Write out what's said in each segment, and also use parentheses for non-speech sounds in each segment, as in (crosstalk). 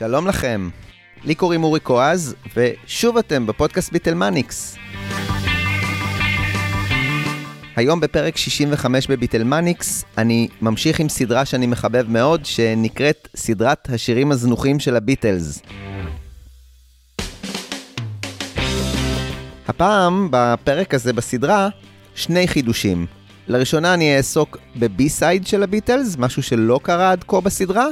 שלום לכם, לי קוראים אורי קואז, ושוב אתם בפודקאסט ביטלמניקס. היום בפרק 65 בביטלמניקס, אני ממשיך עם סדרה שאני מחבב מאוד, שנקראת סדרת השירים הזנוחים של הביטלס. הפעם, בפרק הזה בסדרה, שני חידושים. לראשונה אני אעסוק ב B-side של הביטלס, משהו שלא קרה עד כה בסדרה,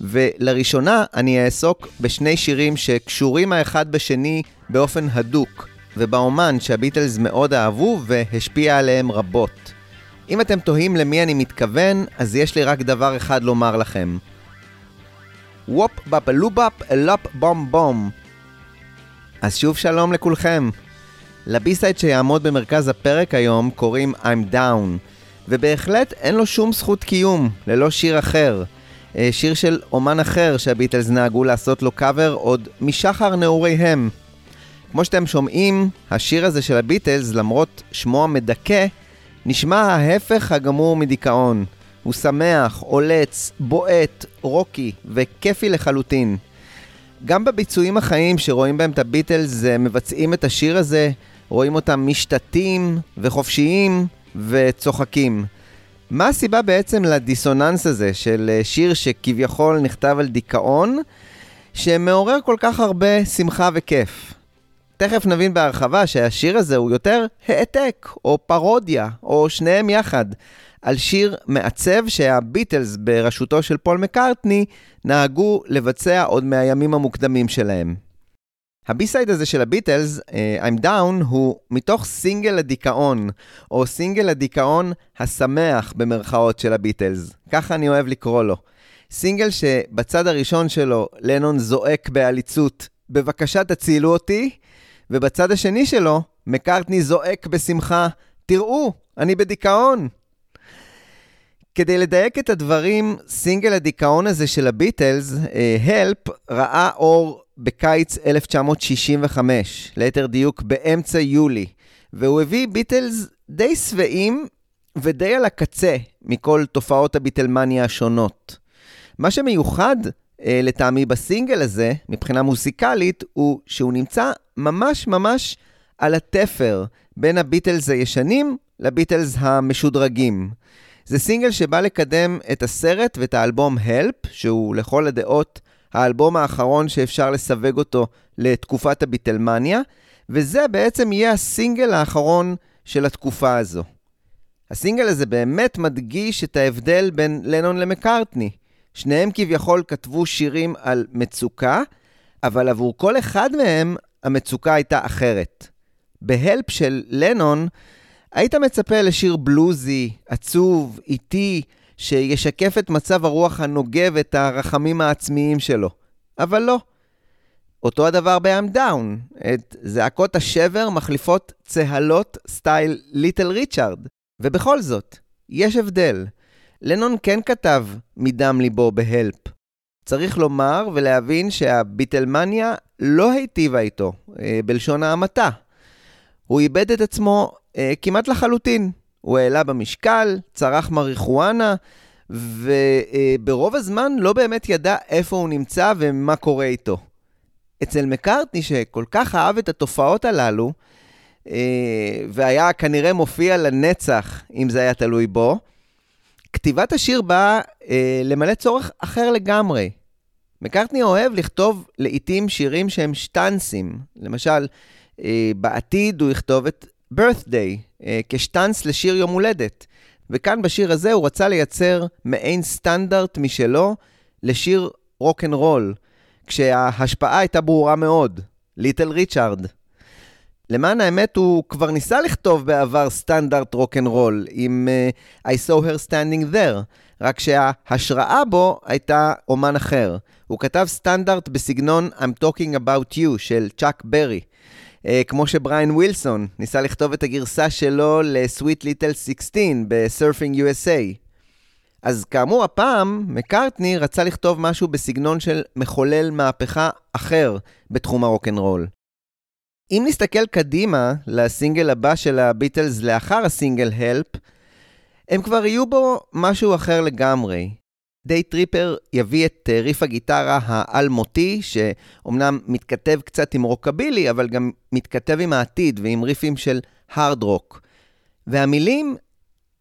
ולראשונה אני אעסוק בשני שירים שקשורים האחד בשני באופן הדוק, ובאומן שהביטלס מאוד אהבו והשפיע עליהם רבות. אם אתם תוהים למי אני מתכוון, אז יש לי רק דבר אחד לומר לכם. וופ בפלובאפ אלופ בום בום. אז שוב שלום לכולכם. ל B-side שיעמוד במרכז הפרק היום קוראים I'm Down, ובהחלט אין לו שום זכות קיום, ללא שיר אחר. אה, שיר של אומן אחר שהביטלס נהגו לעשות לו קאבר עוד משחר נעוריהם. כמו שאתם שומעים, השיר הזה של הביטלס, למרות שמו המדכא, נשמע ההפך הגמור מדיכאון. הוא שמח, עולץ, בועט, רוקי וכיפי לחלוטין. גם בביצועים החיים שרואים בהם את הביטלס אה, מבצעים את השיר הזה, רואים אותם משתתים וחופשיים וצוחקים. מה הסיבה בעצם לדיסוננס הזה של אה, שיר שכביכול נכתב על דיכאון, שמעורר כל כך הרבה שמחה וכיף? תכף נבין בהרחבה שהשיר הזה הוא יותר העתק, או פרודיה, או שניהם יחד, על שיר מעצב שהביטלס בראשותו של פול מקארטני נהגו לבצע עוד מהימים המוקדמים שלהם. ה B-side הזה של הביטלס, אה, I'm Down, הוא מתוך סינגל הדיכאון, או סינגל הדיכאון השמח במרכאות של הביטלס. ככה אני אוהב לקרוא לו. סינגל שבצד הראשון שלו לנון זועק בעליצות, בבקשה תצילו אותי, ובצד השני שלו, מקארטני זועק בשמחה, תראו, אני בדיכאון. כדי לדייק את הדברים, סינגל הדיכאון הזה של הביטלס, הלפ, uh, ראה אור בקיץ 1965, ליתר דיוק באמצע יולי, והוא הביא ביטלס די שבעים ודי על הקצה מכל תופעות הביטלמניה השונות. מה שמיוחד אה, לטעמי בסינגל הזה, מבחינה מוזיקלית, הוא שהוא נמצא ממש ממש על התפר בין הביטלס הישנים לביטלס המשודרגים. זה סינגל שבא לקדם את הסרט ואת האלבום Help, שהוא לכל הדעות האלבום האחרון שאפשר לסווג אותו לתקופת הביטלמניה, וזה בעצם יהיה הסינגל האחרון של התקופה הזו. הסינגל הזה באמת מדגיש את ההבדל בין לנון למקארטני. שניהם כביכול כתבו שירים על מצוקה, אבל עבור כל אחד מהם המצוקה הייתה אחרת. בהלפ של לנון, היית מצפה לשיר בלוזי, עצוב, איטי, שישקף את מצב הרוח הנוגה ואת הרחמים העצמיים שלו. אבל לא. אותו הדבר ב-I'm Down. את זעקות השבר מחליפות צהלות סטייל ליטל ריצ'ארד. ובכל זאת, יש הבדל. לנון כן כתב מדם ליבו בהלפ. צריך לומר ולהבין שהביטלמניה לא היטיבה איתו, אה, בלשון ההמתה. הוא איבד את עצמו אה, כמעט לחלוטין. הוא העלה במשקל, צרח מריחואנה, וברוב הזמן לא באמת ידע איפה הוא נמצא ומה קורה איתו. אצל מקארטני, שכל כך אהב את התופעות הללו, אה, והיה כנראה מופיע לנצח, אם זה היה תלוי בו, כתיבת השיר באה אה, למלא צורך אחר לגמרי. מקארטני אוהב לכתוב לעיתים שירים שהם שטנצים. למשל, אה, בעתיד הוא יכתוב את birthday, אה, כשטאנס לשיר יום הולדת. וכאן בשיר הזה הוא רצה לייצר מעין סטנדרט משלו לשיר רוק אנד רול, כשההשפעה הייתה ברורה מאוד, ליטל ריצ'ארד. למען האמת, הוא כבר ניסה לכתוב בעבר סטנדרט רוק אנד רול עם אה, I saw her standing there, רק שההשראה בו הייתה אומן אחר. הוא כתב סטנדרט בסגנון I'm talking about you של צ'אק ברי. אה, כמו שבריין ווילסון ניסה לכתוב את הגרסה שלו ל-Sweet Little 16 ב-Surfing USA. אז כאמור, הפעם מקארטני רצה לכתוב משהו בסגנון של מחולל מהפכה אחר בתחום הרוקנרול. אם נסתכל קדימה לסינגל הבא של הביטלס לאחר הסינגל Help, הם כבר יהיו בו משהו אחר לגמרי. Day Tripper יביא את אה, ריף הגיטרה האלמותי, שאומנם מתכתב קצת עם רוקבילי, אבל גם מתכתב עם העתיד ועם ריפים של הארד רוק. והמילים,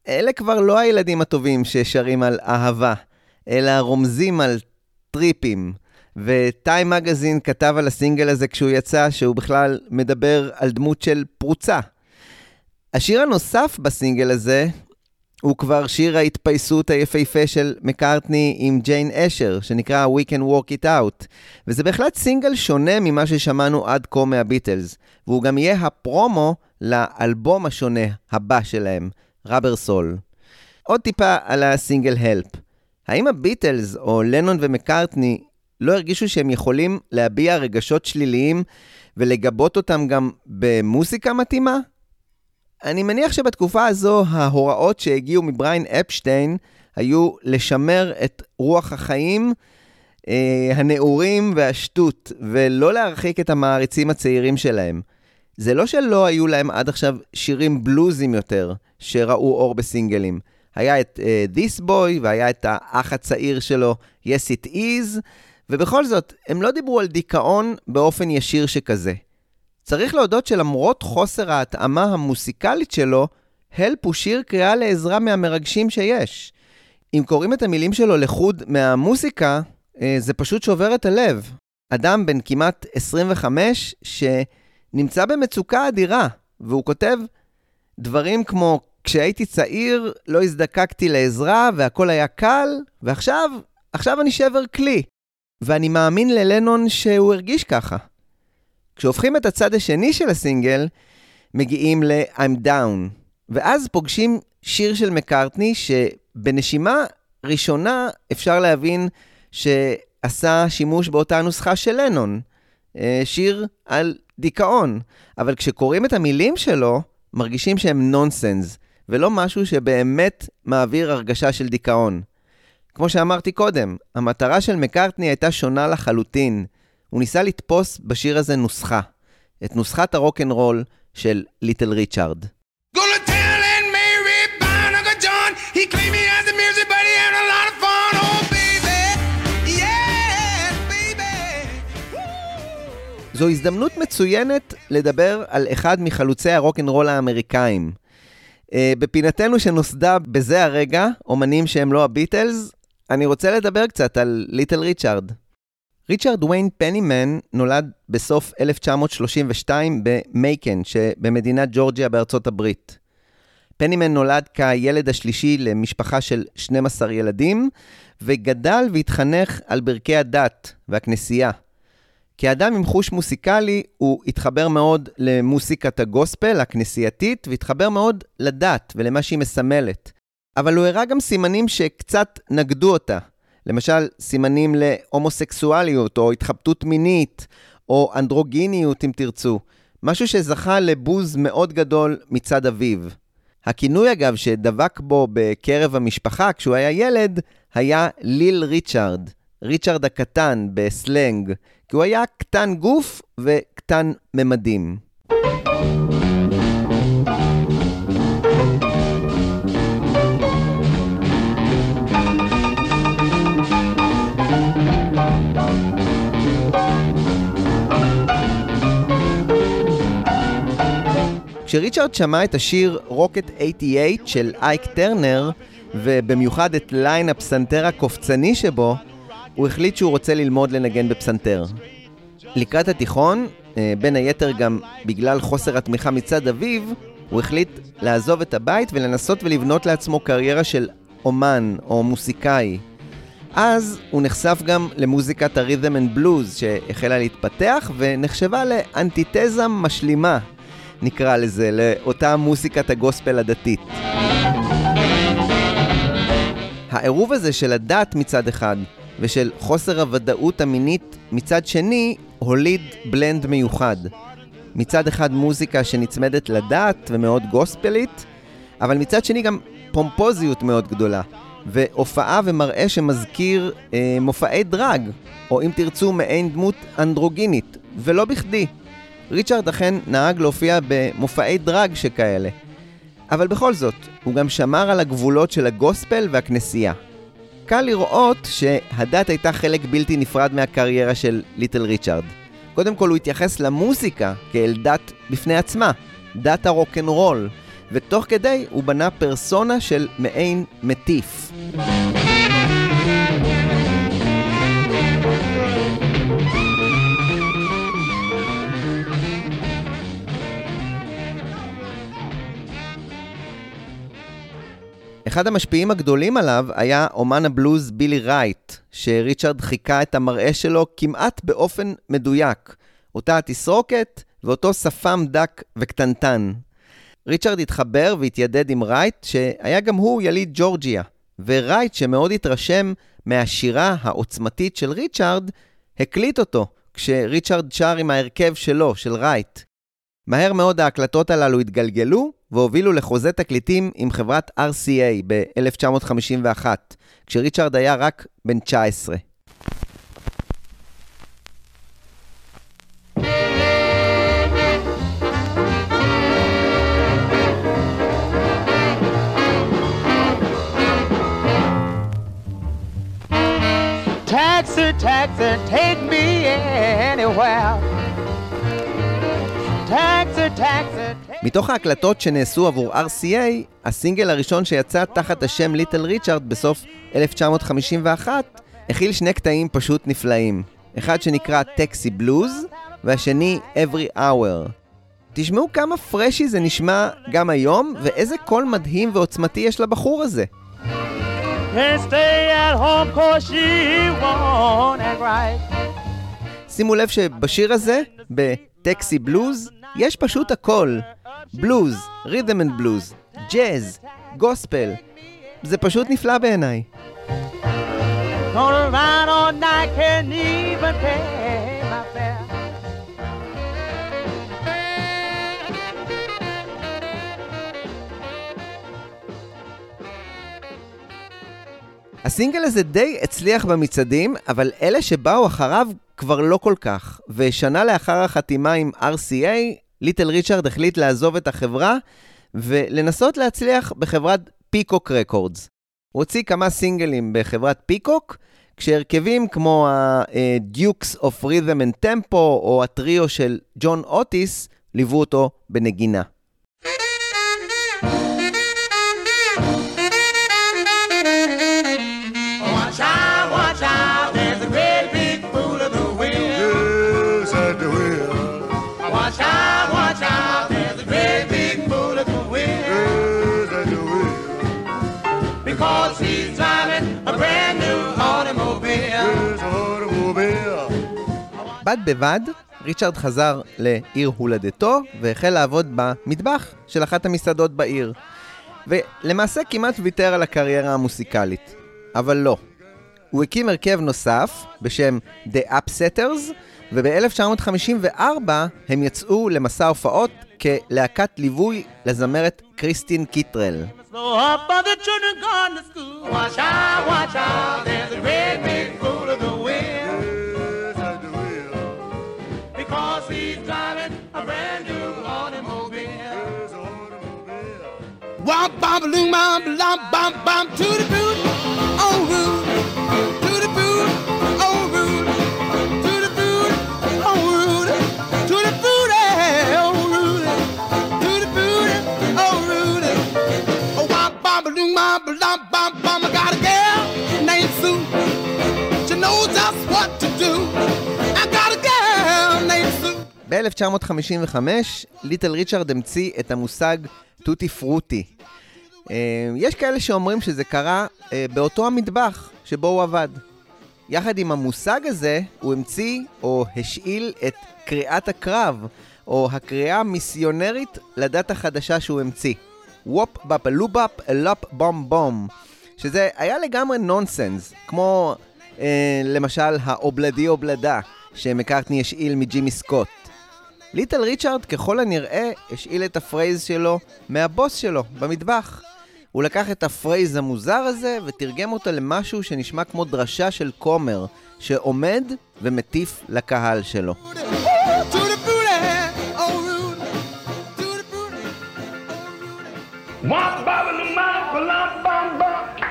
אלה כבר לא הילדים הטובים ששרים על אהבה, אלא רומזים על טריפים. וטיים מגזין כתב על הסינגל הזה כשהוא יצא, שהוא בכלל מדבר על דמות של פרוצה. השיר הנוסף בסינגל הזה הוא כבר שיר ההתפייסות היפהפה של מקארטני עם ג'יין אשר, שנקרא We Can Walk It Out. וזה בהחלט סינגל שונה ממה ששמענו עד כה מהביטלס, והוא גם יהיה הפרומו לאלבום השונה הבא שלהם, ראבר סול. עוד טיפה על הסינגל הלפ. האם הביטלס או לנון ומקארטני לא הרגישו שהם יכולים להביע רגשות שליליים ולגבות אותם גם במוסיקה מתאימה? אני מניח שבתקופה הזו ההוראות שהגיעו מבריין אפשטיין היו לשמר את רוח החיים, אה, הנעורים והשטות, ולא להרחיק את המעריצים הצעירים שלהם. זה לא שלא היו להם עד עכשיו שירים בלוזים יותר, שראו אור בסינגלים. היה את uh, This Boy, והיה את האח הצעיר שלו, Yes It Is, ובכל זאת, הם לא דיברו על דיכאון באופן ישיר שכזה. צריך להודות שלמרות חוסר ההתאמה המוסיקלית שלו, הלפ הוא שיר קריאה לעזרה מהמרגשים שיש. אם קוראים את המילים שלו לחוד מהמוסיקה, אה, זה פשוט שובר את הלב. אדם בן כמעט 25 שנמצא במצוקה אדירה, והוא כותב דברים כמו, כשהייתי צעיר לא הזדקקתי לעזרה והכל היה קל, ועכשיו, עכשיו אני שבר כלי. ואני מאמין ללנון שהוא הרגיש ככה. כשהופכים את הצד השני של הסינגל, מגיעים ל-I'm Down, ואז פוגשים שיר של מקארטני, שבנשימה ראשונה אפשר להבין שעשה שימוש באותה נוסחה של לנון, אה, שיר על דיכאון. אבל כשקוראים את המילים שלו, מרגישים שהם נונסנס, ולא משהו שבאמת מעביר הרגשה של דיכאון. כמו שאמרתי קודם, המטרה של מקארטני הייתה שונה לחלוטין. הוא ניסה לתפוס בשיר הזה נוסחה, את נוסחת הרוקנרול של ליטל ריצ'ארד. זו הזדמנות מצוינת לדבר על אחד מחלוצי הרוקנרול האמריקאים. Uh, בפינתנו שנוסדה בזה הרגע, אומנים שהם לא הביטלס, אני רוצה לדבר קצת על ליטל ריצ'ארד. ריצ'רד ויין פנימן נולד בסוף 1932 במייקן שבמדינת ג'ורג'יה בארצות הברית. פנימן נולד כילד השלישי למשפחה של 12 ילדים, וגדל והתחנך על ברכי הדת והכנסייה. כאדם עם חוש מוסיקלי, הוא התחבר מאוד למוסיקת הגוספל הכנסייתית, והתחבר מאוד לדת ולמה שהיא מסמלת. אבל הוא הראה גם סימנים שקצת נגדו אותה. למשל, סימנים להומוסקסואליות, או התחבטות מינית, או אנדרוגיניות, אם תרצו. משהו שזכה לבוז מאוד גדול מצד אביו. הכינוי, אגב, שדבק בו בקרב המשפחה כשהוא היה ילד, היה ליל ריצ'ארד. ריצ'ארד הקטן בסלנג, כי הוא היה קטן גוף וקטן ממדים. כשריצ'רד שמע את השיר Rocket 88 של אייק טרנר, ובמיוחד את ליין הפסנתר הקופצני שבו, הוא החליט שהוא רוצה ללמוד לנגן בפסנתר. לקראת התיכון, אה, בין היתר גם בגלל חוסר התמיכה מצד אביו, הוא החליט לעזוב את הבית ולנסות ולבנות לעצמו קריירה של אומן או מוסיקאי. אז הוא נחשף גם למוזיקת הרית'ם אנד בלוז שהחלה להתפתח ונחשבה לאנטיתזה משלימה נקרא לזה, לאותה מוסיקת הגוספל הדתית. העירוב הזה של הדת מצד אחד, ושל חוסר הוודאות המינית מצד שני, הוליד בלנד מיוחד. מצד אחד מוזיקה שנצמדת לדת ומאוד גוספלית, אבל מצד שני גם פומפוזיות מאוד גדולה, והופעה ומראה שמזכיר אה, מופעי דרג, או אם תרצו מעין דמות אנדרוגינית, ולא בכדי. ריצ'רד אכן נהג להופיע במופעי דרג שכאלה. אבל בכל זאת, הוא גם שמר על הגבולות של הגוספל והכנסייה. קל לראות שהדת הייתה חלק בלתי נפרד מהקריירה של ליטל ריצ'ארד. קודם כל הוא התייחס למוזיקה כאל דת בפני עצמה, דת הרוקנרול, ותוך כדי הוא בנה פרסונה של מעין מטיף. אחד המשפיעים הגדולים עליו היה אומן הבלוז בילי רייט, שריצ'רד חיקה את המראה שלו כמעט באופן מדויק. אותה התסרוקת ואותו שפם דק וקטנטן. ריצ'רד התחבר והתיידד עם רייט, שהיה גם הוא יליד ג'ורג'יה. ורייט, שמאוד התרשם מהשירה העוצמתית של ריצ'רד, הקליט אותו כשריצ'רד שר עם ההרכב שלו, של רייט. מהר מאוד ההקלטות הללו התגלגלו והובילו לחוזה תקליטים עם חברת RCA ב-1951, כשריצ'רד היה רק בן 19. Taxi, taxi, take me anywhere. Taxi, taxi, מתוך ההקלטות שנעשו עבור RCA, הסינגל הראשון שיצא תחת השם ליטל ריצ'ארד בסוף 1951, הכיל שני קטעים פשוט נפלאים. אחד שנקרא טקסי בלוז, והשני Every Hour. תשמעו כמה פרשי זה נשמע גם היום, ואיזה קול מדהים ועוצמתי יש לבחור הזה. שימו לב שבשיר הזה, בטקסי בלוז, יש פשוט הכל. בלוז, ריתם אנד בלוז, ג'אז, גוספל. זה פשוט נפלא בעיניי. הסינגל הזה די הצליח במצעדים, אבל אלה שבאו אחריו כבר לא כל כך. ושנה לאחר החתימה עם RCA, ליטל ריצ'רד החליט לעזוב את החברה ולנסות להצליח בחברת פיקוק רקורדס. הוא הוציא כמה סינגלים בחברת פיקוק, כשהרכבים כמו ה-Dukes of Rhythm and Tempo או הטריו של ג'ון אוטיס ליוו אותו בנגינה. בד בבד, ריצ'רד חזר לעיר הולדתו והחל לעבוד במטבח של אחת המסעדות בעיר. ולמעשה כמעט ויתר על הקריירה המוסיקלית. אבל לא. הוא הקים הרכב נוסף בשם The Upsetters, וב-1954 הם יצאו למסע הופעות כלהקת ליווי לזמרת קריסטין קיטרל. Womp bom balloon bom bom bom bom to the boot on root to the boot on root to the boot on root to the boot on root to the boot on root oh womp bom balloon bom bom bom bom I got a girl named Sue she knows just what to do I got a girl named Sue ב-1955 ליטל ריצ'רד המציא את המושג Tutti Frutti. אה, יש כאלה שאומרים שזה קרה אה, באותו המטבח שבו הוא עבד. יחד עם המושג הזה, הוא המציא או השאיל את קריאת הקרב, או הקריאה המיסיונרית לדת החדשה שהוא המציא. Wop bop a loo bop a lop bom bom. שזה היה לגמרי נונסנס, כמו אה, למשל ה Ob-La-Di Ob-La-Da, שמקארטני השאיל מג'ימי סקוט. ליטל ריצ'ארד ככל הנראה השאיל את ה phrase שלו מהבוס שלו במטבח. הוא לקח את ה phrase המוזר הזה ותרגם אותו למשהו שנשמע כמו דרשה של כומר, שעומד ומטיף לקהל שלו.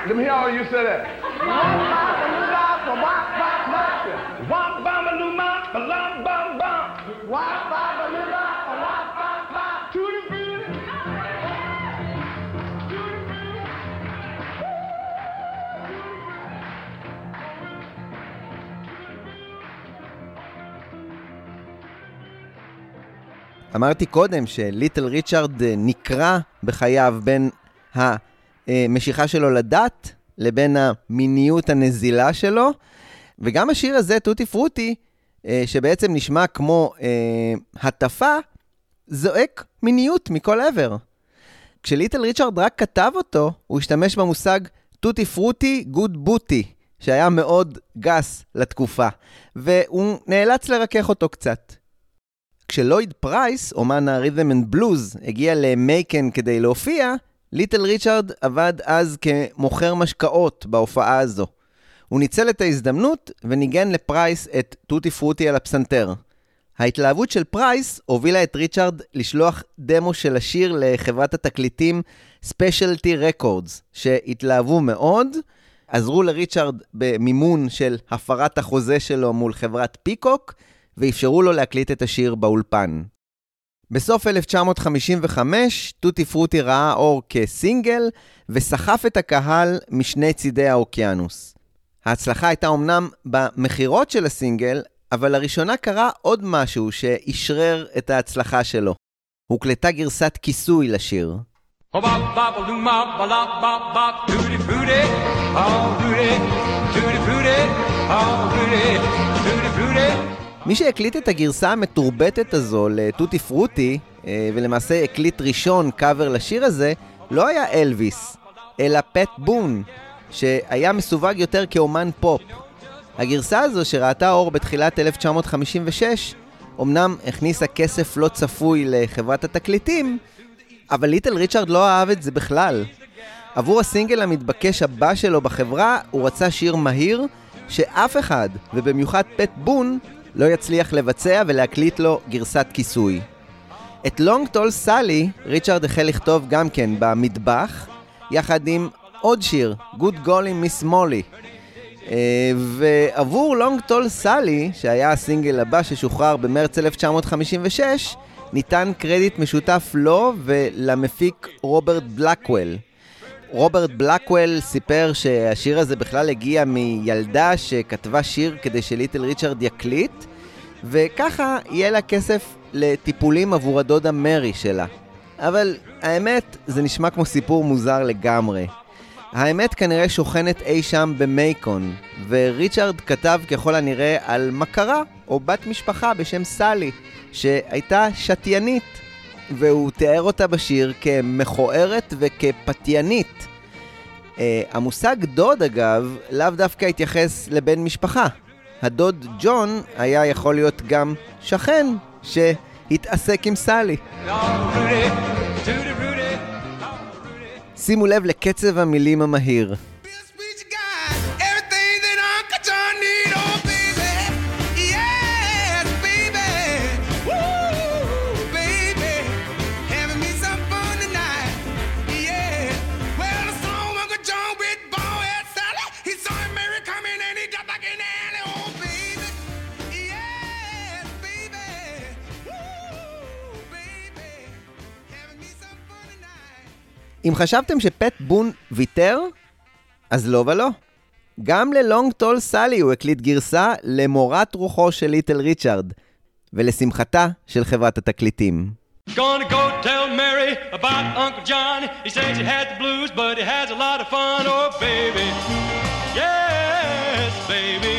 The me hear all you say that. אמרתי קודם שליטל ריצ'ארד אה, נקרע בחייו בין המשיכה שלו לדת לבין המיניות הנזילה שלו, וגם השיר הזה, טוטי פרוטי, אה, שבעצם נשמע כמו אה, הטפה, זועק מיניות מכל עבר. כשליטל ריצ'ארד רק כתב אותו, הוא השתמש במושג טוטי פרוטי גוד בוטי, שהיה מאוד גס לתקופה, והוא נאלץ לרכך אותו קצת. כשלויד פרייס, אומן הרית'ם אנד בלוז, הגיע למייקן כדי להופיע, ליטל ריצ'ארד עבד אז כמוכר משקאות בהופעה הזו. הוא ניצל את ההזדמנות וניגן לפרייס את Tutti Frutti על הפסנתר. ההתלהבות של פרייס הובילה את ריצ'ארד לשלוח דמו של השיר לחברת התקליטים ספיישלטי רקורדס, שהתלהבו מאוד, עזרו לריצ'ארד במימון של הפרת החוזה שלו מול חברת פיקוק, ואפשרו לו להקליט את השיר באולפן. בסוף 1955, טוטי פרוטי ראה אור כסינגל, וסחף את הקהל משני צידי האוקיינוס. ההצלחה הייתה אמנם במכירות של הסינגל, אבל לראשונה קרה עוד משהו שאישרר את ההצלחה שלו. הוקלטה גרסת כיסוי לשיר. מי שהקליט את הגרסה המתורבתת הזו ל Tutti Frutti, אה, ולמעשה הקליט ראשון קאבר לשיר הזה, לא היה אלוויס, אלא פט בון, שהיה מסווג יותר כאומן פופ. הגרסה הזו, שראתה אור בתחילת 1956, אמנם הכניסה כסף לא צפוי לחברת התקליטים, אבל ליטל ריצ'רד לא אהב את זה בכלל. עבור הסינגל המתבקש הבא שלו בחברה, הוא רצה שיר מהיר, שאף אחד, ובמיוחד פט בון, לא יצליח לבצע ולהקליט לו גרסת כיסוי. את Long Tall Sally, ריצ'רד החל לכתוב גם כן במטבח, יחד עם עוד שיר, Good Golly Miss Molly. ועבור Long Tall Sally, שהיה הסינגל הבא ששוחרר במרץ 1956, ניתן קרדיט משותף לו ולמפיק רוברט בלקוול. רוברט בלקוול סיפר שהשיר הזה בכלל הגיע מילדה שכתבה שיר כדי שליטל ריצ'רד יקליט, וככה יהיה לה כסף לטיפולים עבור הדודה מרי שלה. אבל האמת, זה נשמע כמו סיפור מוזר לגמרי. האמת כנראה שוכנת אי שם במייקון, וריצ'רד כתב ככל הנראה על מכרה או בת משפחה בשם סלי, שהייתה שתיינית, והוא תיאר אותה בשיר כמכוערת וכפתיינית. Uh, המושג דוד אגב, לאו דווקא התייחס לבן משפחה. הדוד ג'ון היה יכול להיות גם שכן שהתעסק עם סלי. שימו לב לקצב המילים המהיר. אם חשבתם שפט בון ויתר, אז לא ולא. גם ללונג טול סאלי הוא הקליט גרסה למורת רוחו של ליטל ריצ'ארד, ולשמחתה של חברת התקליטים. Gonna go tell Mary about Uncle John. He says he the blues, but he has a lot of fun. Oh, baby. Yes, baby.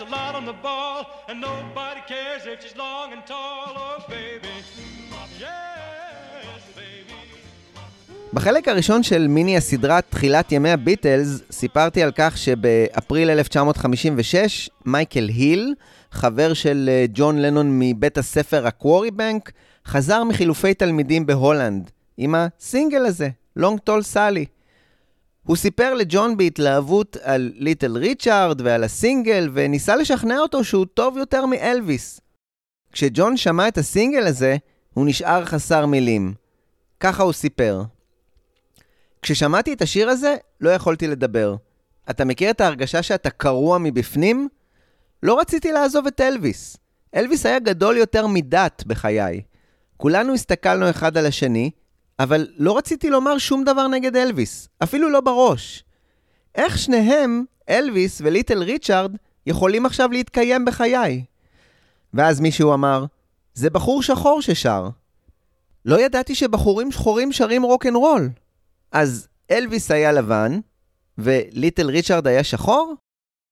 A lot on the ball, and nobody cares if she's long and tall. Oh, baby. Yes, baby. בחלק הראשון של מיני הסדרה תחילת ימי הביטלס, סיפרתי על כך שבאפריל 1956, מייקל היל, חבר של אה, ג'ון לנון מבית הספר הקוורי בנק, חזר מחילופי תלמידים בהולנד, עם הסינגל הזה, Long Tall Sally. הוא סיפר לג'ון בהתלהבות על ליטל ריצ'ארד ועל הסינגל, וניסה לשכנע אותו שהוא טוב יותר מאלוויס. כשג'ון שמע את הסינגל הזה, הוא נשאר חסר מילים. ככה הוא סיפר. כששמעתי את השיר הזה, לא יכולתי לדבר. אתה מכיר את ההרגשה שאתה קרוע מבפנים? לא רציתי לעזוב את אלוויס. אלוויס היה גדול יותר מדת בחיי. כולנו הסתכלנו אחד על השני, אבל לא רציתי לומר שום דבר נגד אלוויס, אפילו לא בראש. איך שניהם, אלוויס וליטל ריצ'ארד, יכולים עכשיו להתקיים בחיי? ואז מישהו אמר, זה בחור שחור ששר. לא ידעתי שבחורים שחורים שרים רוקנרול. אז אלוויס היה לבן, וליטל ריצ'ארד היה שחור?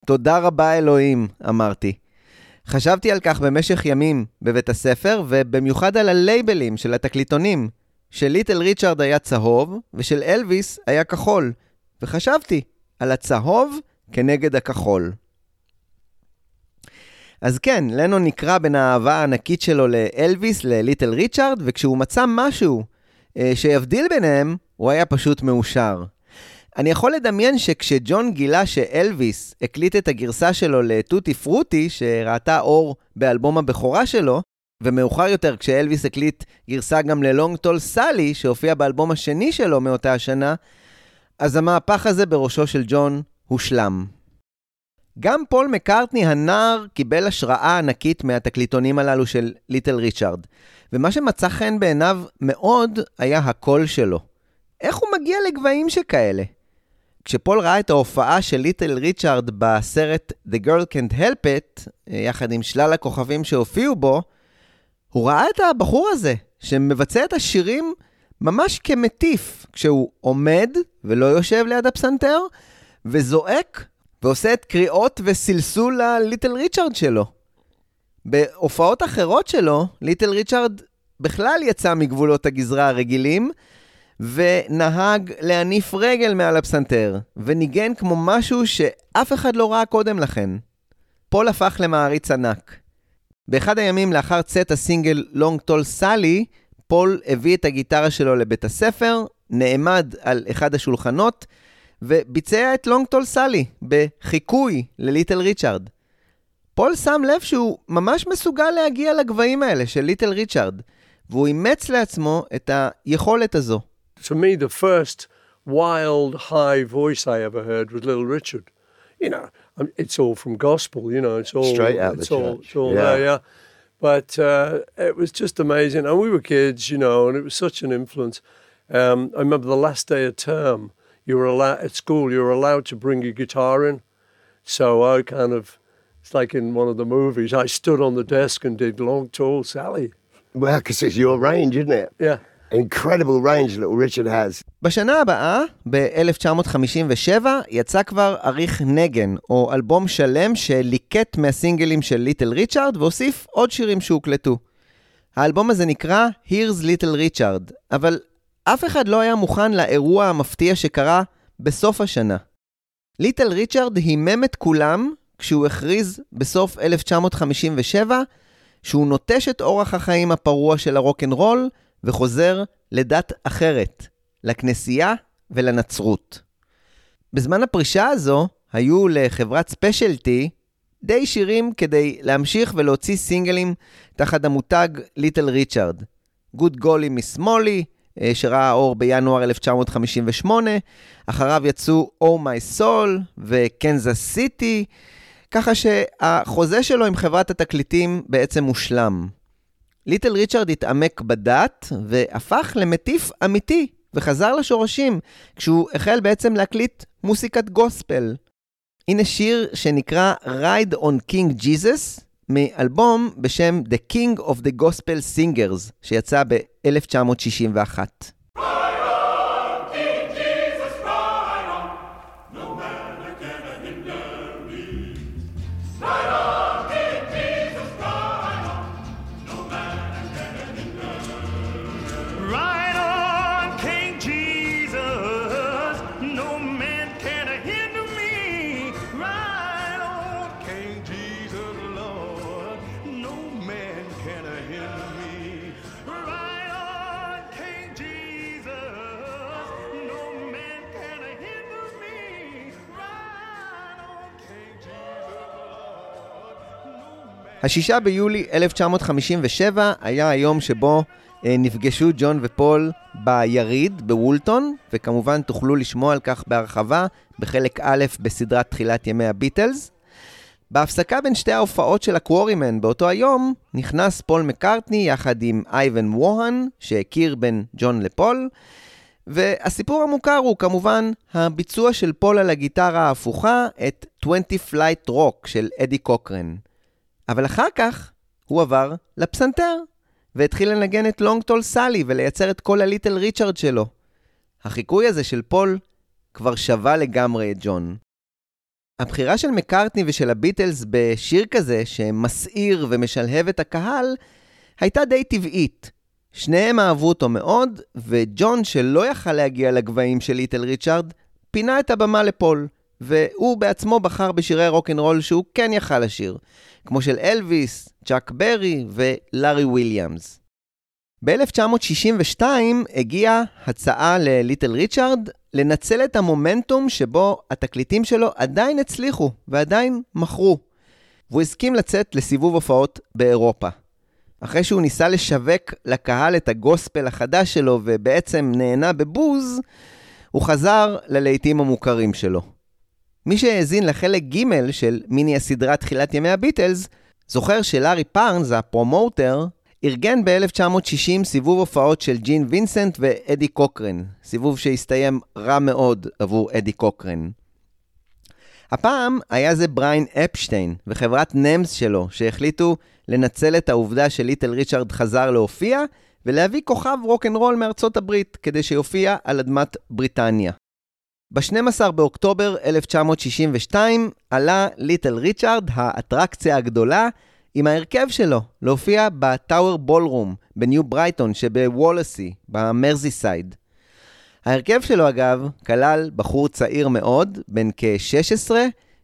תודה רבה אלוהים, אמרתי. חשבתי על כך במשך ימים בבית הספר, ובמיוחד על הלייבלים של התקליטונים, של ליטל ריצ'ארד היה צהוב, ושל אלוויס היה כחול. וחשבתי על הצהוב כנגד הכחול. אז כן, לנון נקרע בין האהבה הענקית שלו לאלוויס, לליטל ריצ'ארד, וכשהוא מצא משהו אה, שיבדיל ביניהם, הוא היה פשוט מאושר. אני יכול לדמיין שכשג'ון גילה שאלוויס הקליט את הגרסה שלו ל Tutti Frutti, שראתה אור באלבום הבכורה שלו, ומאוחר יותר כשאלוויס הקליט גרסה גם ל Long Tall Sally, שהופיע באלבום השני שלו מאותה השנה, אז המהפך הזה בראשו של ג'ון הושלם. גם פול מקארטני הנער קיבל השראה ענקית מהתקליטונים הללו של ליטל ריצ'ארד, ומה שמצא חן בעיניו מאוד היה הקול שלו. איך הוא מגיע לגבהים שכאלה? כשפול ראה את ההופעה של ליטל ריצ'ארד בסרט The Girl Can't Help It, יחד עם שלל הכוכבים שהופיעו בו, הוא ראה את הבחור הזה, שמבצע את השירים ממש כמטיף, כשהוא עומד ולא יושב ליד הפסנתר, וזועק ועושה את קריאות וסלסול לליטל ריצ'ארד שלו. בהופעות אחרות שלו, ליטל ריצ'ארד בכלל יצא מגבולות הגזרה הרגילים, ונהג להניף רגל מעל הפסנתר, וניגן כמו משהו שאף אחד לא ראה קודם לכן. פול הפך למעריץ ענק. באחד הימים לאחר צאת הסינגל Long Tall Sally, פול הביא את הגיטרה שלו לבית הספר, נעמד על אחד השולחנות, וביצע את Long Tall Sally בחיקוי לליטל ריצ'ארד. פול שם לב שהוא ממש מסוגל להגיע לגבהים האלה של ליטל ריצ'ארד, והוא אימץ לעצמו את היכולת הזו. To me, the first wild high voice I ever heard was Little Richard. You know, it's all from gospel, you know, it's all straight out it's the all, church. It's all yeah. there, yeah. But uh, it was just amazing, and we were kids, you know, and it was such an influence. Um, I remember the last day of term, you were allowed at school, you were allowed to bring your guitar in. So I kind of, it's like in one of the movies, I stood on the desk and did Long Tall Sally. Well, because it's your range, isn't it? Yeah. Incredible range little Richard has. בשנה הבאה, ב-1957, יצא כבר אריך נגן, או אלבום שלם שליקט מהסינגלים של ליטל ריצ'ארד, והוסיף עוד שירים שהוקלטו. האלבום הזה נקרא Here's Little Richard, אבל אף אחד לא היה מוכן לאירוע המפתיע שקרה בסוף השנה. ליטל ריצ'ארד הימם את כולם כשהוא הכריז בסוף 1957 שהוא נוטש את אורח החיים הפרוע של הרוקנרול וחוזר לדת אחרת, לכנסייה ולנצרות. בזמן הפרישה הזו היו לחברת ספיישלטי די שירים כדי להמשיך ולהוציא סינגלים תחת המותג ליטל ריצ'ארד. Good Golly Miss Molly, שראה אור בינואר 1958, אחריו יצאו Oh My Soul ו Kansas City, ככה שהחוזה שלו עם חברת התקליטים בעצם מושלם. ליטל ריצ'ארד התעמק בדת והפך למטיף אמיתי וחזר לשורשים כשהוא החל בעצם להקליט מוסיקת גוספל. הנה שיר שנקרא Ride on King Jesus מאלבום בשם The King of the Gospel Singers שיצא ב-1961. השישה ביולי 1957 היה היום שבו אה, נפגשו ג'ון ופול ביריד בוולטון, וכמובן תוכלו לשמוע על כך בהרחבה בחלק א' בסדרת תחילת ימי הביטלס. בהפסקה בין שתי ההופעות של הקוורימן באותו היום, נכנס פול מקארטני יחד עם אייבן ווהן, שהכיר בין ג'ון לפול, והסיפור המוכר הוא כמובן הביצוע של פול על הגיטרה ההפוכה את 20 Flight Rock של אדי קוקרן. אבל אחר כך הוא עבר לפסנתר, והתחיל לנגן את Long Tall Sally ולייצר את כל הליטל ריצ'רד שלו. החיקוי הזה של פול כבר שבה לגמרי את ג'ון. הבחירה של מקארטני ושל הביטלס בשיר כזה, שמסעיר ומשלהב את הקהל, הייתה די טבעית. שניהם אהבו אותו מאוד, וג'ון, שלא יכל להגיע לגבהים של ליטל ריצ'ארד, פינה את הבמה לפול, והוא בעצמו בחר בשירי רוקנרול שהוא כן יכל לשיר, כמו של אלוויס, צ'אק ברי ולארי וויליאמס. ב-1962 הגיעה הצעה לליטל ריצ'ארד לנצל את המומנטום שבו התקליטים שלו עדיין הצליחו ועדיין מכרו. והוא הסכים לצאת לסיבוב הופעות באירופה. אחרי שהוא ניסה לשווק לקהל את הגוספל החדש שלו ובעצם נענה בבוז, הוא חזר ללהיטים המוכרים שלו. מי שהאזין לחלק ג' של מיני הסדרה תחילת ימי הביטלס, זוכר שלארי פארנס, הפרומוטר, ארגן ב-1960 סיבוב הופעות של ג'ין וינסנט ואדי קוקרן, סיבוב שהסתיים רע מאוד עבור אדי קוקרן. הפעם היה זה בריין אפשטיין וחברת נמס שלו, שהחליטו לנצל את העובדה שליטל ריצ'רד חזר להופיע, ולהביא כוכב רוקנרול מארצות הברית, כדי שיופיע על אדמת בריטניה. ב-12 באוקטובר 1962 עלה ליטל ריצ'רד, האטרקציה הגדולה, עם ההרכב שלו, להופיע בטאוור בולרום בניו ברייטון שבוולאסי, במרזיסייד. ההרכב שלו אגב כלל בחור צעיר מאוד, בן כ-16,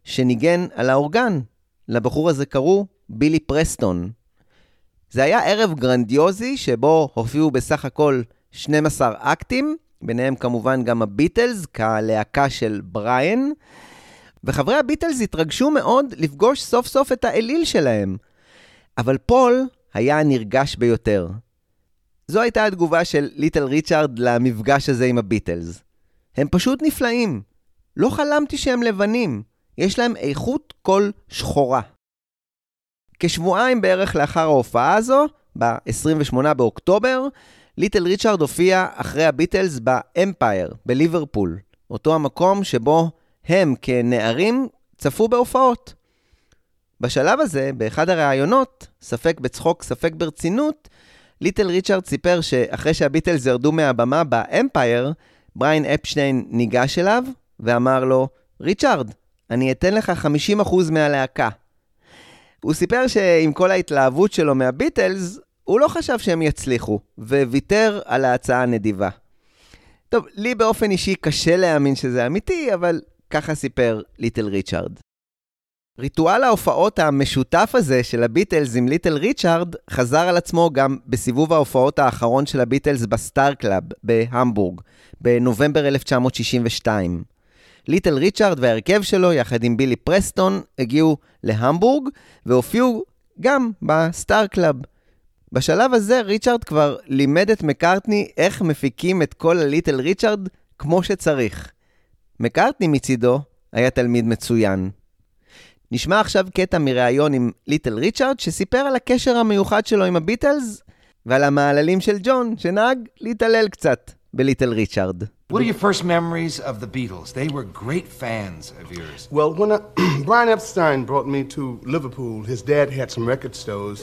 שניגן על האורגן. לבחור הזה קראו בילי פרסטון. זה היה ערב גרנדיוזי שבו הופיעו בסך הכל 12 אקטים, ביניהם כמובן גם הביטלס כלהקה של בריאן, וחברי הביטלס התרגשו מאוד לפגוש סוף סוף את האליל שלהם. אבל פול היה הנרגש ביותר. זו הייתה התגובה של ליטל ריצ'ארד למפגש הזה עם הביטלס. הם פשוט נפלאים. לא חלמתי שהם לבנים. יש להם איכות קול שחורה. כשבועיים בערך לאחר ההופעה הזו, ב-28 באוקטובר, ליטל ריצ'ארד הופיע אחרי הביטלס באמפייר, בליברפול, אותו המקום שבו הם כנערים צפו בהופעות. בשלב הזה, באחד הראיונות, ספק בצחוק, ספק ברצינות, ליטל ריצ'ארד סיפר שאחרי שהביטלס ירדו מהבמה באמפייר, בריין אפשטיין ניגש אליו ואמר לו, ריצ'ארד, אני אתן לך 50% מהלהקה. הוא סיפר שעם כל ההתלהבות שלו מהביטלס, הוא לא חשב שהם יצליחו, וויתר על ההצעה הנדיבה. טוב, לי באופן אישי קשה להאמין שזה אמיתי, אבל ככה סיפר ליטל ריצ'ארד. ריטואל ההופעות המשותף הזה של הביטלס עם ליטל ריצ'ארד חזר על עצמו גם בסיבוב ההופעות האחרון של הביטלס בסטאר קלאב בהמבורג, בנובמבר 1962. ליטל ריצ'ארד וההרכב שלו, יחד עם בילי פרסטון, הגיעו להמבורג והופיעו גם בסטאר קלאב. בשלב הזה ריצ'ארד כבר לימד את מקארטני איך מפיקים את קול הליטל ריצ'ארד כמו שצריך. מקארטני מצידו היה תלמיד מצוין. נשמע עכשיו קטע מראיון עם ליטל ריצ'ארד שסיפר על הקשר המיוחד שלו עם הביטלס ועל המעללים של ג'ון שנהג להתעלל קצת בליטל ריצ'ארד. What are your first memories of the Beatles? They were great fans of yours. Well, when I, (clears throat) Brian Epstein brought me to Liverpool, his dad had some record stores,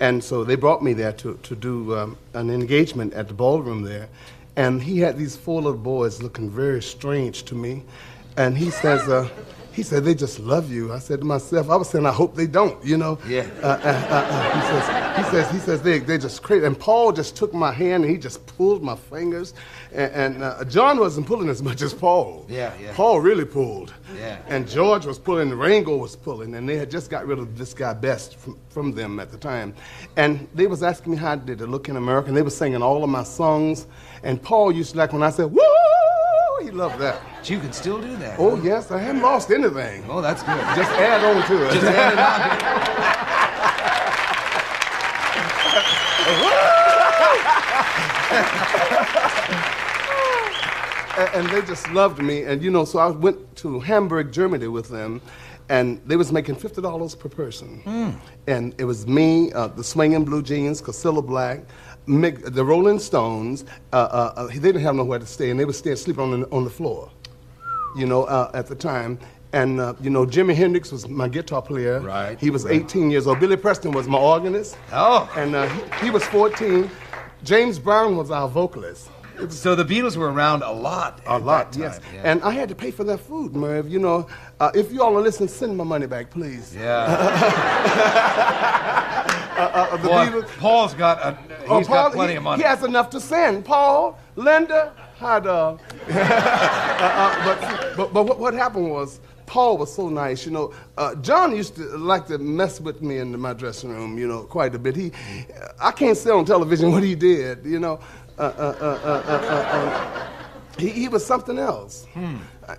and so they brought me there to, to do um, an engagement at the ballroom there. And he had these four little boys looking very strange to me. And he says, uh, he said, they just love you. I said to myself, I was saying, I hope they don't, you know? Yeah. Uh, uh, uh, uh, he says, he says, he says, they, they're just crazy. And Paul just took my hand and he just pulled my fingers. And, and uh, John wasn't pulling as much as Paul. Yeah, yeah. Paul really pulled. Yeah. And George was pulling, Ringo was pulling, and they had just got rid of this guy Best from, from them at the time. And they was asking me how I did it look in America, and they were singing all of my songs. And Paul used to like when I said, woo, Oh, he loved that. But you can still do that. Oh, huh? yes. I haven't lost anything. Oh, that's good. Just add on to it. Just add it on. (laughs) and, and they just loved me. And, you know, so I went to Hamburg, Germany with them and they was making fifty dollars per person, mm. and it was me, uh, the swinging blue jeans, Casilla Black, the Rolling Stones. Uh, uh, uh, they didn't have nowhere to stay, and they would stay sleeping on the, on the floor. You know, uh, at the time. And uh, you know, Jimi Hendrix was my guitar player. Right, He was right. 18 years old. Billy Preston was my organist. Oh. And uh, he, he was 14. James Brown was our vocalist. Was So the Beatles were around a lot. a lot, yes. yeah. And I had to pay for their food, Merv. You know, uh, if you all are listening, send my money back, please. yeah. (laughs) Uh, the Boy, Beatles- Paul's got a, Oh, he's Paul, got plenty he, of money. He has enough to send. Paul, Linda, hi, dog. (laughs) uh, uh, but, but, but what, what happened was, Paul was so nice, you know. Uh, John used to like to mess with me in my dressing room, you know, quite a bit. He, I can't say on television (laughs) what he did, you know. Uh, uh, uh, uh, uh, uh, uh, he, he was something else.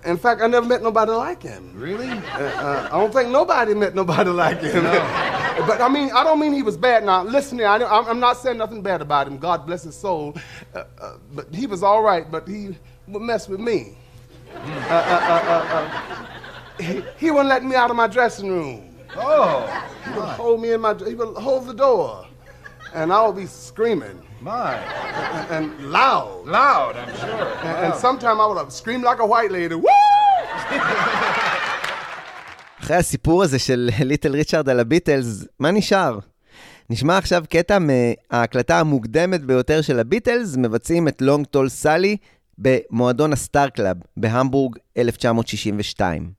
In fact, I never met nobody like him. Really? Uh, uh, I don't think nobody met nobody (laughs) like him. But I mean, I don't mean he was bad. Now, listen here, I, I'm not saying nothing bad about him. God bless his soul. Uh, uh, but he was all right, but he would mess with me. Uh, uh, uh, uh, uh, he, he wouldn't let me out of my dressing room. Oh, He would hold me in my, he would hold the door. And I would be screaming my. and, and loud. Loud, I'm sure. And, and sometimes I would have screamed like a white lady. Woo! (laughs) אחרי הסיפור הזה של (laughs) ליטל ריצ'רד על הביטלס, מה נשאר? נשמע עכשיו קטע מההקלטה המוקדמת ביותר של הביטלס, מבצעים את לונג טול סאלי במועדון הסטאר קלאב בהמבורג 1962.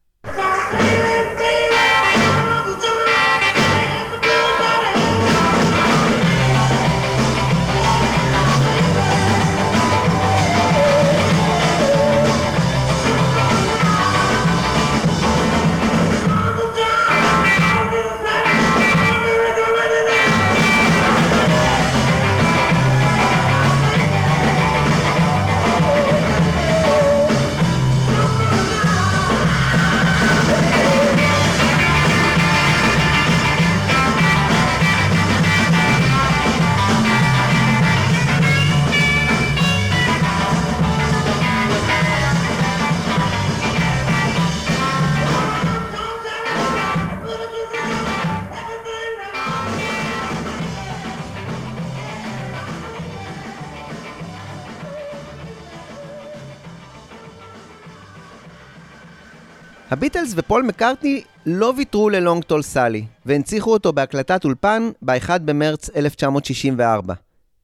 הביטלס ופול מקארטני לא ויתרו ללונג טול סאלי, והנציחו אותו בהקלטת אולפן ב-1 במרץ 1964.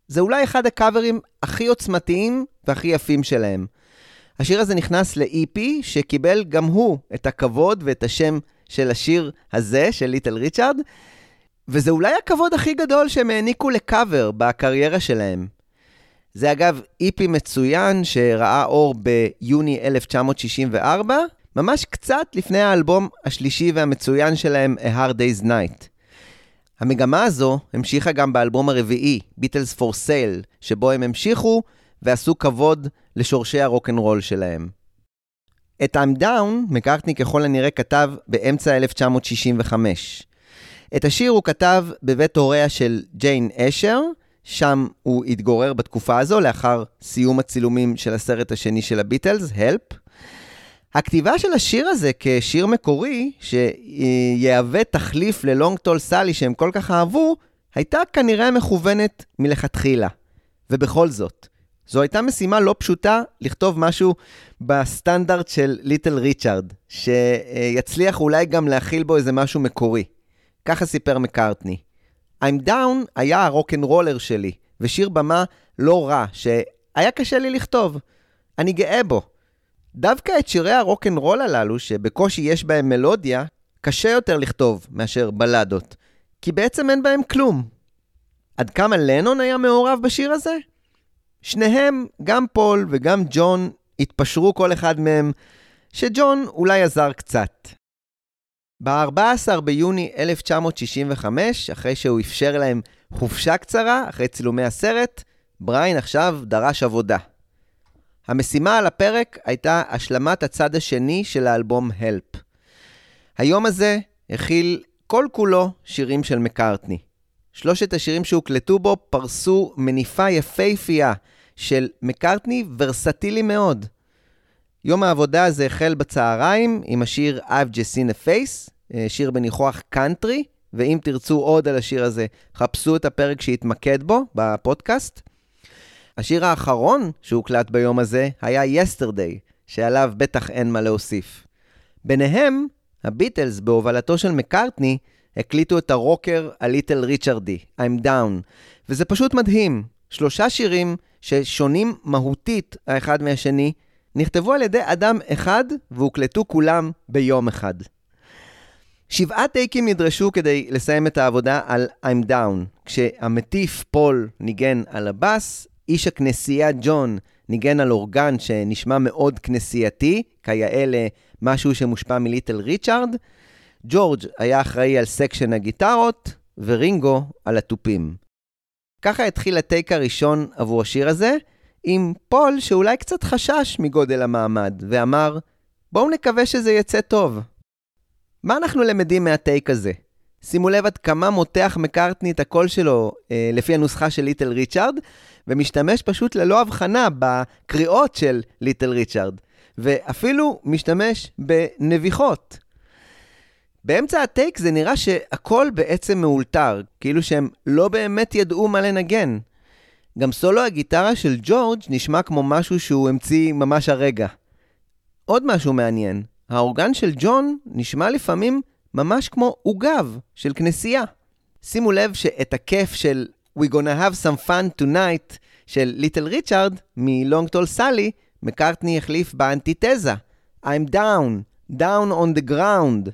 זה אולי אחד הקאברים הכי עוצמתיים והכי יפים שלהם. השיר הזה נכנס ל-EP שקיבל גם הוא את הכבוד ואת השם של השיר הזה, של ליטל ריצ'רד, וזה אולי הכבוד הכי גדול שהם העניקו לקאבר בקריירה שלהם. זה אגב EP מצוין שראה אור ביוני 1964, ממש קצת לפני האלבום השלישי והמצוין שלהם, A Hard Day's Night. המגמה הזו המשיכה גם באלבום הרביעי, Beatles for Sale, שבו הם המשיכו ועשו כבוד לשורשי הרוקנרול שלהם. את I'm Down, מקארטני ככל הנראה כתב באמצע 1965. את השיר הוא כתב בבית הוריה של ג'יין אשר, שם הוא התגורר בתקופה הזו לאחר סיום הצילומים של הסרט השני של הביטלס, Help. הכתיבה של השיר הזה כשיר מקורי, שיהווה תחליף ל Long Tall Sally שהם כל כך אהבו, הייתה כנראה מכוונת מלכתחילה. ובכל זאת, זו הייתה משימה לא פשוטה לכתוב משהו בסטנדרט של ליטל ריצ'רד, שיצליח אולי גם להכיל בו איזה משהו מקורי. ככה סיפר מקארטני. I'm Down היה הרוקנרולר שלי, ושיר במה לא רע, שהיה קשה לי לכתוב. אני גאה בו. דווקא את שירי הרוקנרול הללו, שבקושי יש בהם מלודיה, קשה יותר לכתוב מאשר בלדות, כי בעצם אין בהם כלום. עד כמה לנון היה מעורב בשיר הזה? שניהם, גם פול וגם ג'ון, התפשרו כל אחד מהם, שג'ון אולי עזר קצת. ב-14 ביוני 1965, אחרי שהוא אפשר להם חופשה קצרה, אחרי צילומי הסרט, בריין עכשיו דרש עבודה. המשימה על הפרק הייתה השלמת הצד השני של האלבום Help. היום הזה הכיל כל כולו שירים של מקארטני. שלושת השירים שהוקלטו בו פרסו מניפה יפהפייה של מקארטני ורסטילי מאוד. יום העבודה הזה החל בצהריים עם השיר I've just seen a face, אה, שיר בניחוח קאנטרי, ואם תרצו עוד על השיר הזה, חפשו את הפרק שהתמקד בו בפודקאסט. השיר האחרון שהוקלט ביום הזה היה Yesterday, שעליו בטח אין מה להוסיף. ביניהם, הביטלס בהובלתו של מקארטני הקליטו את הרוקר הליטל ריצ'רדי, I'm Down, וזה פשוט מדהים. שלושה שירים ששונים מהותית האחד מהשני, נכתבו על ידי אדם אחד והוקלטו כולם ביום אחד. שבעה טייקים נדרשו כדי לסיים את העבודה על I'm Down, כשהמטיף פול ניגן על הבאס, איש הכנסייה ג'ון ניגן על אורגן שנשמע מאוד כנסייתי, כיאה למשהו שמושפע מליטל ריצ'ארד, ג'ורג' היה אחראי על section הגיטרות, ורינגו על התופים. ככה התחיל הטייק הראשון עבור השיר הזה, עם פול שאולי קצת חשש מגודל המעמד, ואמר, בואו נקווה שזה יצא טוב. מה אנחנו למדים מהטייק הזה? שימו לב עד כמה מותח מקארטני את הקול שלו אה, לפי הנוסחה של ליטל ריצ'ארד, ומשתמש פשוט ללא הבחנה בקריאות של ליטל ריצ'ארד, ואפילו משתמש בנביחות. באמצע הטייק זה נראה שהכל בעצם מאולתר, כאילו שהם לא באמת ידעו מה לנגן. גם סולו הגיטרה של ג'ורג' נשמע כמו משהו שהוא המציא ממש הרגע. עוד משהו מעניין, האורגן של ג'ון נשמע לפעמים ממש כמו עוגב של כנסייה. שימו לב שאת הכיף של We gonna have some fun tonight של ליטל ריצ'ארד מלונג טול סאלי, מקארטני החליף באנטיתזה I'm down, down on the ground.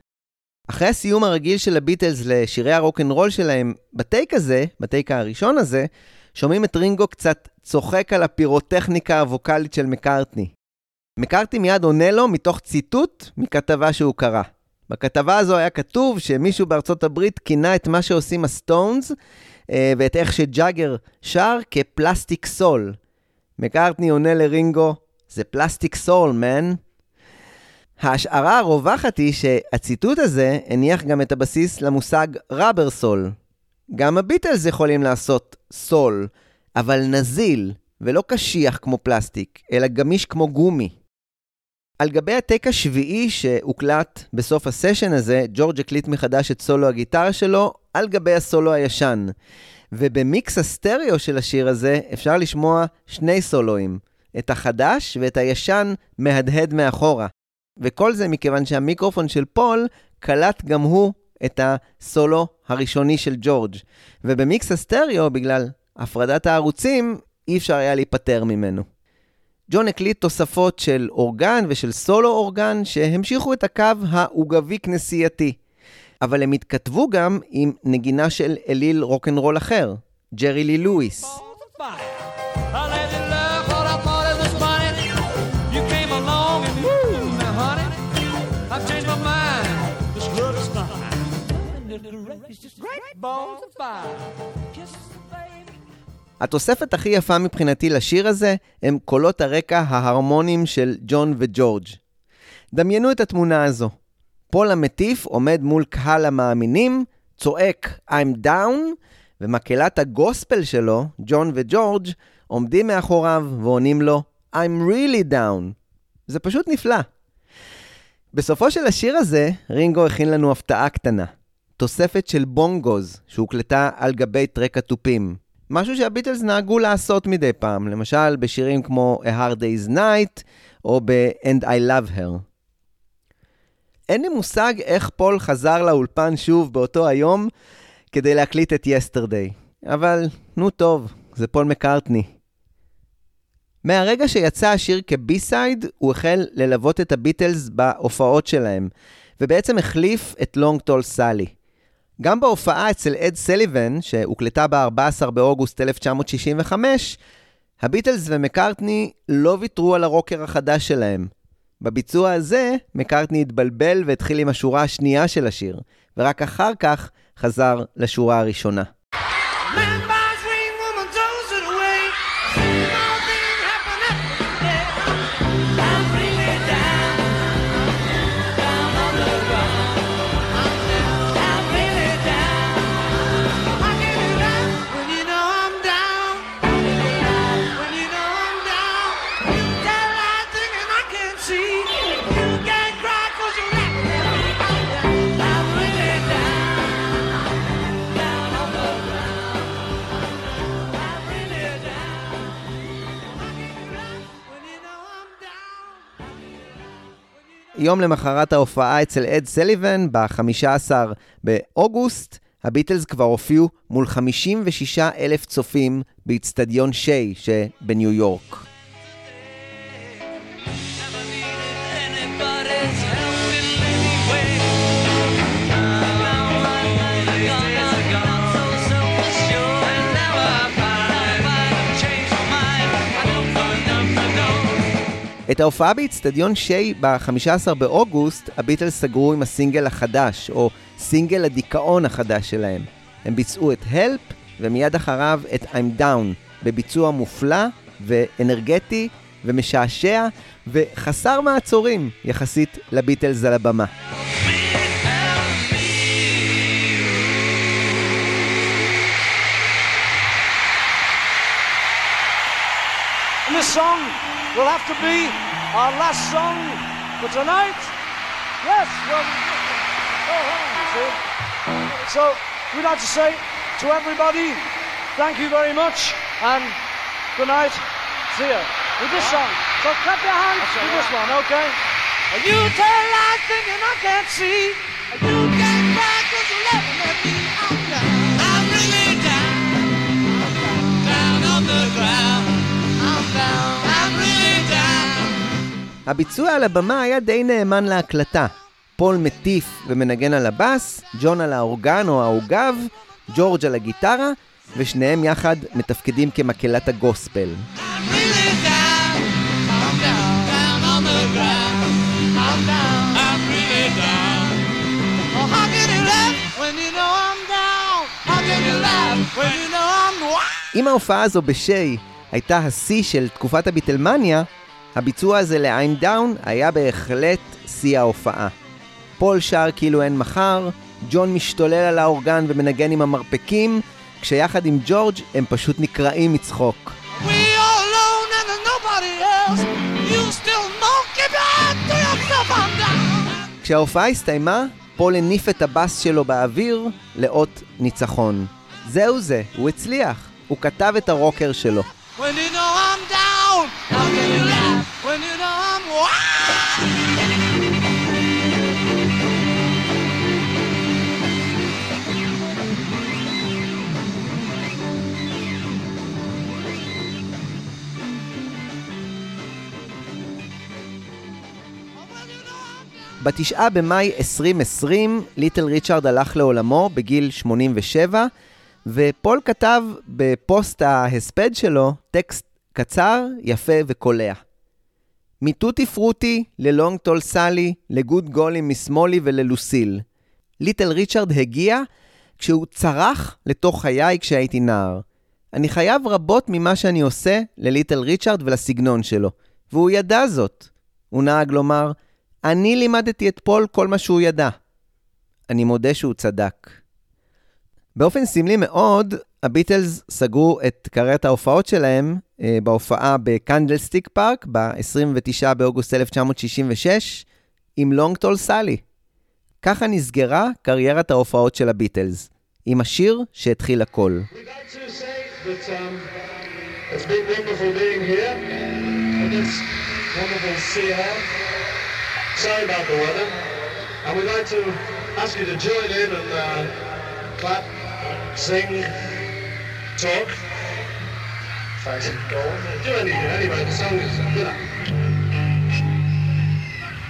אחרי הסיום הרגיל של הביטלס לשירי הרוקנרול שלהם, בטייק הזה, בטייק הראשון הזה, שומעים את רינגו קצת צוחק על הפירוטכניקה הווקאלית של מקארטני. מקארטני מיד עונה לו מתוך ציטוט מכתבה שהוא קרא. בכתבה הזו היה כתוב שמישהו בארצות הברית כינה את מה שעושים הסטונס ואת איך שג'אגר שר כ plastic soul. מקארטני עונה לרינגו, זה plastic soul, man. ההשערה הרווחת היא שהציטוט הזה הניח גם את הבסיס למושג Rubber Soul. גם הביטלס יכולים לעשות סול, אבל נזיל, ולא קשיח כמו פלסטיק, אלא גמיש כמו גומי. על גבי הטייק השביעי שהוקלט בסוף הסשן הזה, ג'ורג' הקליט מחדש את סולו הגיטרה שלו על גבי הסולו הישן. ובמיקס הסטריאו של השיר הזה אפשר לשמוע שני סולואים, את החדש ואת הישן מהדהד מאחורה. וכל זה מכיוון שהמיקרופון של פול קלט גם הוא את הסולו הראשוני של ג'ורג'. ובמיקס הסטריאו, בגלל הפרדת הערוצים, אי אפשר היה להיפטר ממנו. ג'ון הקליט תוספות של אורגן ושל סולו אורגן שהמשיכו את הקו העוגבי כנסייתי. אבל הם התכתבו גם עם נגינה של אליל רוקנרול אחר, ג'רי לי לואיס. Great balls of fire. התוספת הכי יפה מבחינתי לשיר הזה הם קולות הרקע ההרמוניים של ג'ון וג'ורג'. דמיינו את התמונה הזו. פול המטיף עומד מול קהל המאמינים, צועק I'm down, ומקהלת הגוספל שלו, ג'ון וג'ורג', עומדים מאחוריו ועונים לו I'm really down. זה פשוט נפלא. בסופו של השיר הזה, רינגו הכין לנו הפתעה קטנה. תוספת של בונגוז שהוקלטה על גבי track התופים. משהו שהביטלס נהגו לעשות מדי פעם, למשל בשירים כמו A Hard Day's Night או ב-And I Love Her. אין לי מושג איך פול חזר לאולפן שוב באותו היום כדי להקליט את Yesterday, אבל נו טוב, זה פול מקארטני. מהרגע שיצא השיר כ-B-side, הוא החל ללוות את הביטלס בהופעות שלהם, ובעצם החליף את Long Tall Sally. גם בהופעה אצל אד סליבן, שהוקלטה ב-14 באוגוסט 1965, הביטלס ומקארטני לא ויתרו על הרוקר החדש שלהם. בביצוע הזה, מקארטני התבלבל והתחיל עם השורה השנייה של השיר, ורק אחר כך חזר לשורה הראשונה. Man יום למחרת ההופעה אצל אד סליבן, ב-15 באוגוסט, הביטלס כבר הופיעו מול 56 אלף צופים באיצטדיון שיי שבניו יורק. את ההופעה באיצטדיון שיי ב-15 באוגוסט, הביטלס סגרו עם הסינגל החדש, או סינגל הדיכאון החדש שלהם. הם ביצעו את Help, ומיד אחריו את I'm Down, בביצוע מופלא ואנרגטי ומשעשע וחסר מעצורים יחסית לביטלס על הבמה. This song will have to be our last song for tonight. Yes, well. So we'd like to say to everybody, thank you very much and good night. See ya. With this song. So clap your hands with this one, okay? You tell lies thinking I can't see. You can't cry 'cause laughing at me. הביצוע על הבמה היה די נאמן להקלטה. פול מטיף ומנגן על הבאס, ג'ון על האורגן או העוגב, ג'ורג' על הגיטרה, ושניהם יחד מתפקדים כמקהלת הגוספל. אם ההופעה הזו בשיי הייתה השיא של תקופת הביטלמניה, הביצוע הזה ל-I'm Down היה בהחלט שיא ההופעה. פול שר כאילו אין מחר, ג'ון משתולל על האורגן ומנגן עם המרפקים, כשיחד עם ג'ורג' הם פשוט נקרעים מצחוק. כשההופעה הסתיימה, פול הניף את הבאס שלו באוויר לאות ניצחון. זהו זה, הוא הצליח. הוא כתב את הרוקר שלו. When you know I'm down, you when know I'm בתשעה במאי 2020, ליטל ריצ'רד הלך לעולמו בגיל 87, ופול כתב בפוסט ההספד שלו טקסט קצר, יפה וקולע. מטוטי פרוטי ללונג טול סלי, לגוד גולים משמאלי וללוסיל. ליטל ריצ'רד הגיע כשהוא צרח לתוך חיי כשהייתי נער. אני חייב רבות ממה שאני עושה לליטל ריצ'רד ולסגנון שלו, והוא ידע זאת. הוא נהג לומר, אני לימדתי את פול כל מה שהוא ידע. אני מודה שהוא צדק. באופן סמלי מאוד, הביטלס סגרו את קריירת ההופעות שלהם אה, בהופעה בקנדלסטיק פארק ב-29 באוגוסט 1966 עם Long Tall Sally. ככה נסגרה קריירת ההופעות של הביטלס, עם השיר שהתחיל הכל. אממ. Sorry about the weather. And we'd like to ask you to join in and uh, clap, sing, talk, fight, some do anything. Anyway, the song is, you know.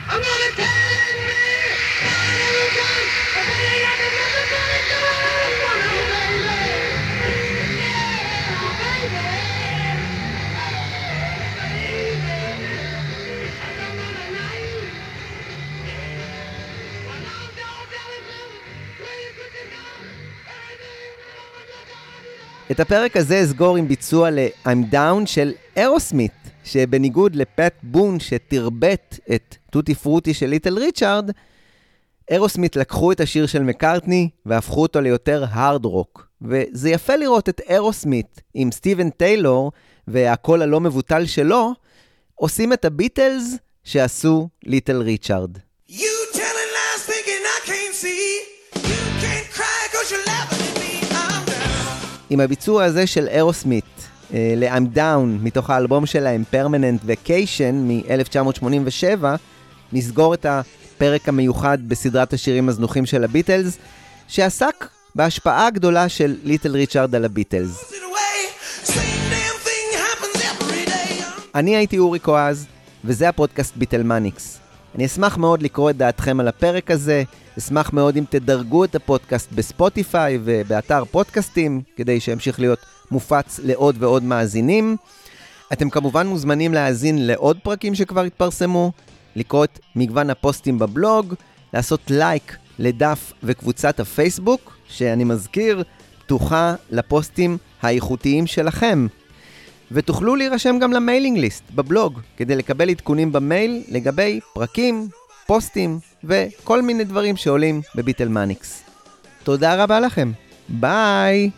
I'm gonna tell you, I'm gonna tell you, I'm gonna tell you, I'm gonna tell you, את הפרק הזה אסגור עם ביצוע ל-I'm Down של אירוסמית, שבניגוד לפט בון שתרבט את Tutti Frutti של ליטל ריצ'ארד, אירוסמית לקחו את השיר של מקארטני והפכו אותו ליותר hard rock. וזה יפה לראות את אירוסמית עם סטיבן טיילור והקול הלא מבוטל שלו, עושים את הביטלס שעשו ליטל ריצ'ארד. עם הביצוע הזה של אירוסמית אה, ל-I'm Down מתוך האלבום שלהם Permanent Vacation מ-1987, נסגור את הפרק המיוחד בסדרת השירים הזנוחים של הביטלס, שעסק בהשפעה הגדולה של ליטל ריצ'ארד על הביטלס. אני הייתי אורי קואז, וזה הפודקאסט ביטלמניקס. אני אשמח מאוד לקרוא את דעתכם על הפרק הזה, אשמח מאוד אם תדרגו את הפודקאסט בספוטיפיי ובאתר פודקאסטים, כדי שימשיך להיות מופץ לעוד ועוד מאזינים. אתם כמובן מוזמנים להאזין לעוד פרקים שכבר התפרסמו, לקרוא את מגוון הפוסטים בבלוג, לעשות לייק לדף וקבוצת הפייסבוק, שאני מזכיר, פתוחה לפוסטים האיכותיים שלכם. ותוכלו להירשם גם ל-mailing list בבלוג, כדי לקבל עדכונים במייל לגבי פרקים, פוסטים וכל מיני דברים שעולים בביטלמניקס. תודה רבה לכם, ביי!